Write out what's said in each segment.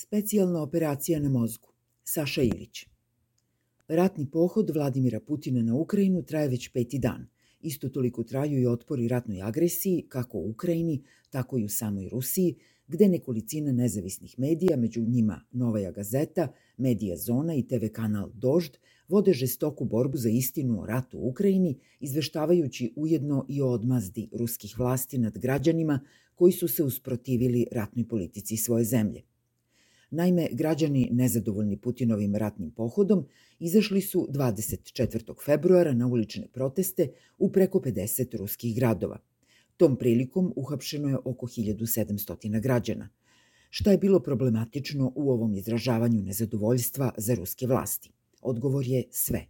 Specijalna operacija na mozgu. Saša Ilić. Ratni pohod Vladimira Putina na Ukrajinu traje već peti dan. Isto toliko traju i otpori ratnoj agresiji, kako u Ukrajini, tako i u samoj Rusiji, gde nekolicina nezavisnih medija, među njima Novaja gazeta, Medija zona i TV kanal Dožd, vode žestoku borbu za istinu o ratu u Ukrajini, izveštavajući ujedno i o odmazdi ruskih vlasti nad građanima koji su se usprotivili ratnoj politici svoje zemlje. Naime, građani nezadovoljni Putinovim ratnim pohodom izašli su 24. februara na ulične proteste u preko 50 ruskih gradova. Tom prilikom uhapšeno je oko 1700 građana. Šta je bilo problematično u ovom izražavanju nezadovoljstva za ruske vlasti? Odgovor je sve.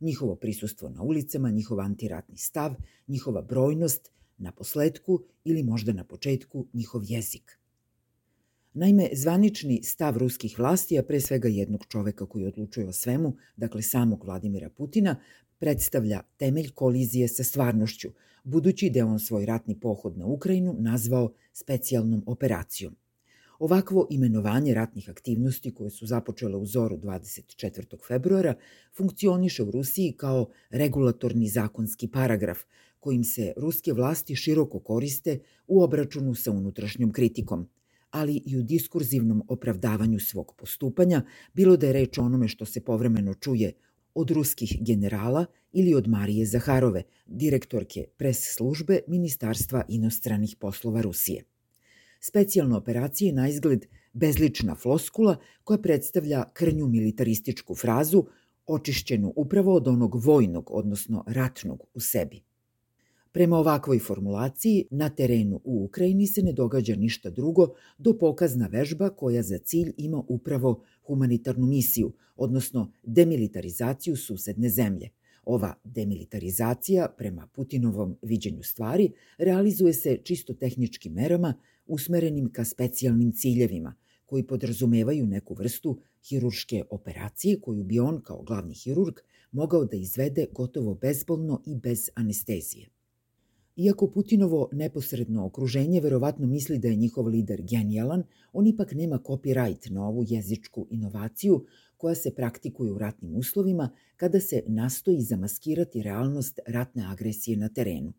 Njihovo prisustvo na ulicama, njihov antiratni stav, njihova brojnost, na posledku ili možda na početku njihov jezik. Naime, zvanični stav ruskih vlasti, a pre svega jednog čoveka koji odlučuje o svemu, dakle samog Vladimira Putina, predstavlja temelj kolizije sa stvarnošću, budući da je on svoj ratni pohod na Ukrajinu nazvao specijalnom operacijom. Ovakvo imenovanje ratnih aktivnosti koje su započele u zoru 24. februara funkcioniše u Rusiji kao regulatorni zakonski paragraf kojim se ruske vlasti široko koriste u obračunu sa unutrašnjom kritikom – ali i u diskurzivnom opravdavanju svog postupanja, bilo da je reč o onome što se povremeno čuje od ruskih generala ili od Marije Zaharove, direktorke pres službe Ministarstva inostranih poslova Rusije. Specijalna operacija je na izgled bezlična floskula koja predstavlja krnju militarističku frazu očišćenu upravo od onog vojnog, odnosno ratnog u sebi. Prema ovakvoj formulaciji, na terenu u Ukrajini se ne događa ništa drugo do pokazna vežba koja za cilj ima upravo humanitarnu misiju, odnosno demilitarizaciju susedne zemlje. Ova demilitarizacija, prema Putinovom viđenju stvari, realizuje se čisto tehničkim merama usmerenim ka specijalnim ciljevima, koji podrazumevaju neku vrstu hirurške operacije koju bi on, kao glavni hirurg, mogao da izvede gotovo bezbolno i bez anestezije. Iako Putinovo neposredno okruženje verovatno misli da je njihov lider genijalan, on ipak nema copyright na ovu jezičku inovaciju koja se praktikuje u ratnim uslovima kada se nastoji zamaskirati realnost ratne agresije na terenu.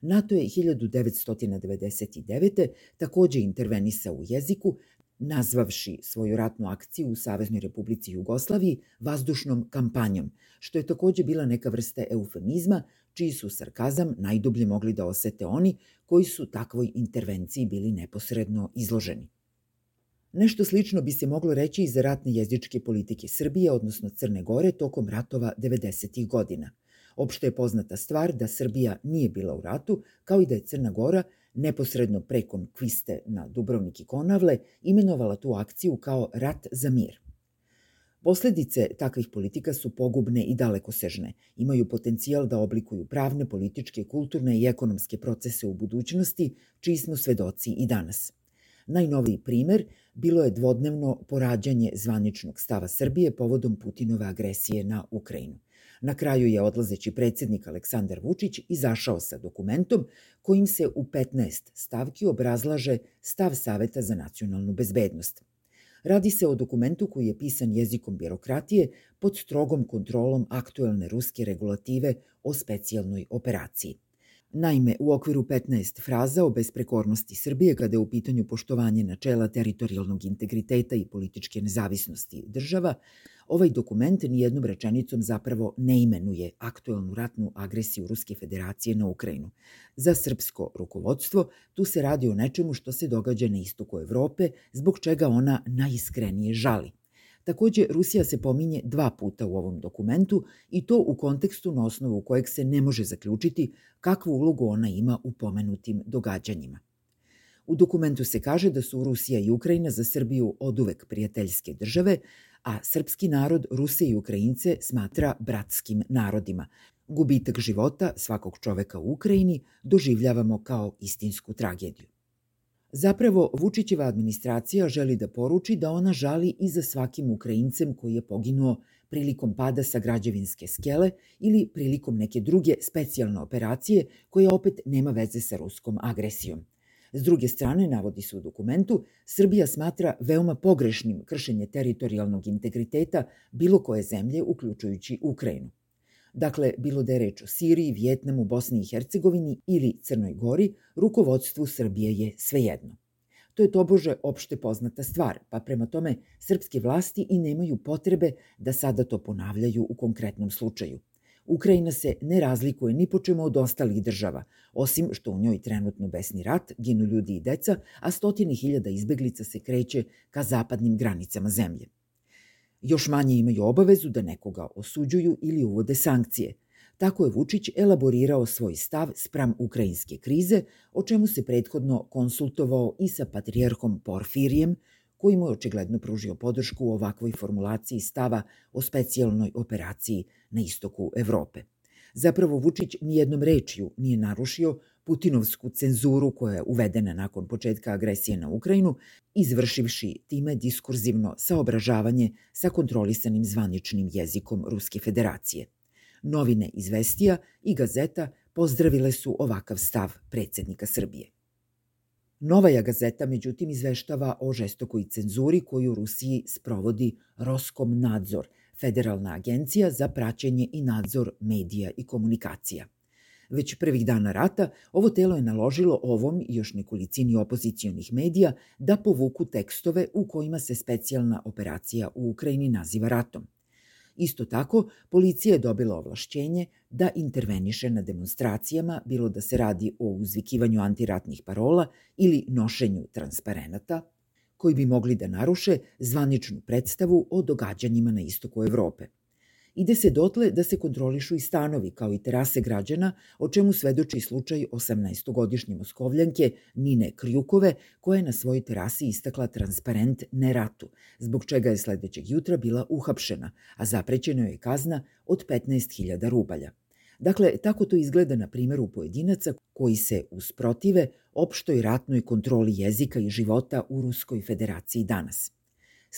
NATO je 1999. takođe intervenisao u jeziku, nazvavši svoju ratnu akciju u Saveznoj Republici Jugoslaviji vazdušnom kampanjom, što je takođe bila neka vrsta eufemizma čiji su sarkazam najdublje mogli da osete oni koji su takvoj intervenciji bili neposredno izloženi. Nešto slično bi se moglo reći i za ratne jezičke politike Srbije, odnosno Crne Gore, tokom ratova 90. godina. Opšte je poznata stvar da Srbija nije bila u ratu, kao i da je Crna Gora neposredno pre konkviste na Dubrovnik i Konavle imenovala tu akciju kao rat za mir. Posledice takvih politika su pogubne i dalekosežne. Imaju potencijal da oblikuju pravne, političke, kulturne i ekonomske procese u budućnosti, čiji smo svedoci i danas. Najnoviji primer bilo je dvodnevno porađanje zvaničnog stava Srbije povodom Putinove agresije na Ukrajinu. Na kraju je odlazeći predsednik Aleksandar Vučić izašao sa dokumentom kojim se u 15 stavki obrazlaže stav Saveta za nacionalnu bezbednost – Radi se o dokumentu koji je pisan jezikom birokratije pod strogom kontrolom aktuelne ruske regulative o specijalnoj operaciji. Naime, u okviru 15 fraza o besprekornosti Srbije kada je u pitanju poštovanje načela teritorijalnog integriteta i političke nezavisnosti država, ovaj dokument nijednom rečenicom zapravo ne imenuje aktuelnu ratnu agresiju Ruske federacije na Ukrajinu. Za srpsko rukovodstvo tu se radi o nečemu što se događa na istoku Evrope, zbog čega ona najiskrenije žali – Takođe, Rusija se pominje dva puta u ovom dokumentu i to u kontekstu na osnovu kojeg se ne može zaključiti kakvu ulogu ona ima u pomenutim događanjima. U dokumentu se kaže da su Rusija i Ukrajina za Srbiju oduvek prijateljske države, a srpski narod Ruse i Ukrajince smatra bratskim narodima. Gubitak života svakog čoveka u Ukrajini doživljavamo kao istinsku tragediju. Zapravo, Vučićeva administracija želi da poruči da ona žali i za svakim Ukrajincem koji je poginuo prilikom pada sa građevinske skele ili prilikom neke druge specijalne operacije koja opet nema veze sa ruskom agresijom. S druge strane, navodi se u dokumentu, Srbija smatra veoma pogrešnim kršenje teritorijalnog integriteta bilo koje zemlje, uključujući Ukrajinu. Dakle, bilo da je reč o Siriji, Vjetnamu, Bosni i Hercegovini ili Crnoj Gori, rukovodstvu Srbije je svejedno. To je tobože opšte poznata stvar, pa prema tome srpske vlasti i nemaju potrebe da sada to ponavljaju u konkretnom slučaju. Ukrajina se ne razlikuje ni po čemu od ostalih država, osim što u njoj trenutno besni rat, ginu ljudi i deca, a stotini hiljada izbeglica se kreće ka zapadnim granicama zemlje. Još manje imaju obavezu da nekoga osuđuju ili uvode sankcije. Tako je Vučić elaborirao svoj stav spram ukrajinske krize, o čemu se prethodno konsultovao i sa patrijarhom Porfirijem, koji mu je očigledno pružio podršku u ovakvoj formulaciji stava o specijalnoj operaciji na istoku Evrope. Zapravo Vučić nijednom rečju nije narušio Putinovsku cenzuru koja je uvedena nakon početka agresije na Ukrajinu, izvršivši time diskurzivno saobražavanje sa kontrolisanim zvaničnim jezikom Ruske federacije. Novine Izvestija i Gazeta pozdravile su ovakav stav predsednika Srbije. Novaja gazeta, međutim, izveštava o žestokoj cenzuri koju Rusiji sprovodi Roskom nadzor, Federalna agencija za praćenje i nadzor medija i komunikacija. Već prvih dana rata ovo telo je naložilo ovom i još nekolicini opozicijonih medija da povuku tekstove u kojima se specijalna operacija u Ukrajini naziva ratom. Isto tako, policija je dobila ovlašćenje da interveniše na demonstracijama, bilo da se radi o uzvikivanju antiratnih parola ili nošenju transparenata, koji bi mogli da naruše zvaničnu predstavu o događanjima na istoku Evrope. Ide se dotle da se kontrolišu i stanovi, kao i terase građana, o čemu svedoči slučaj 18-godišnje Moskovljanke Nine Krjukove, koja je na svojoj terasi istakla transparent ne ratu, zbog čega je sledećeg jutra bila uhapšena, a zaprećena je kazna od 15.000 rubalja. Dakle, tako to izgleda na primjeru pojedinaca koji se usprotive opštoj ratnoj kontroli jezika i života u Ruskoj federaciji danas.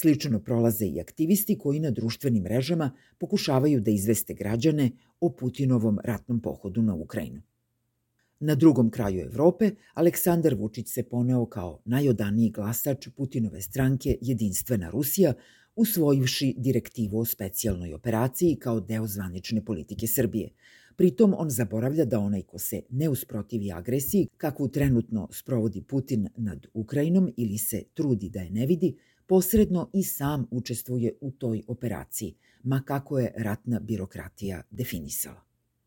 Slično prolaze i aktivisti koji na društvenim mrežama pokušavaju da izveste građane o Putinovom ratnom pohodu na Ukrajinu. Na drugom kraju Evrope, Aleksandar Vučić se poneo kao najodaniji glasač Putinove stranke Jedinstvena Rusija, usvojivši direktivu o specijalnoj operaciji kao deo zvanične politike Srbije. Pritom on zaboravlja da onaj ko se ne usprotivi agresiji, kakvu trenutno sprovodi Putin nad Ukrajinom ili se trudi da je ne vidi, posredno i sam učestvuje u toj operaciji, ma kako je ratna birokratija definisala.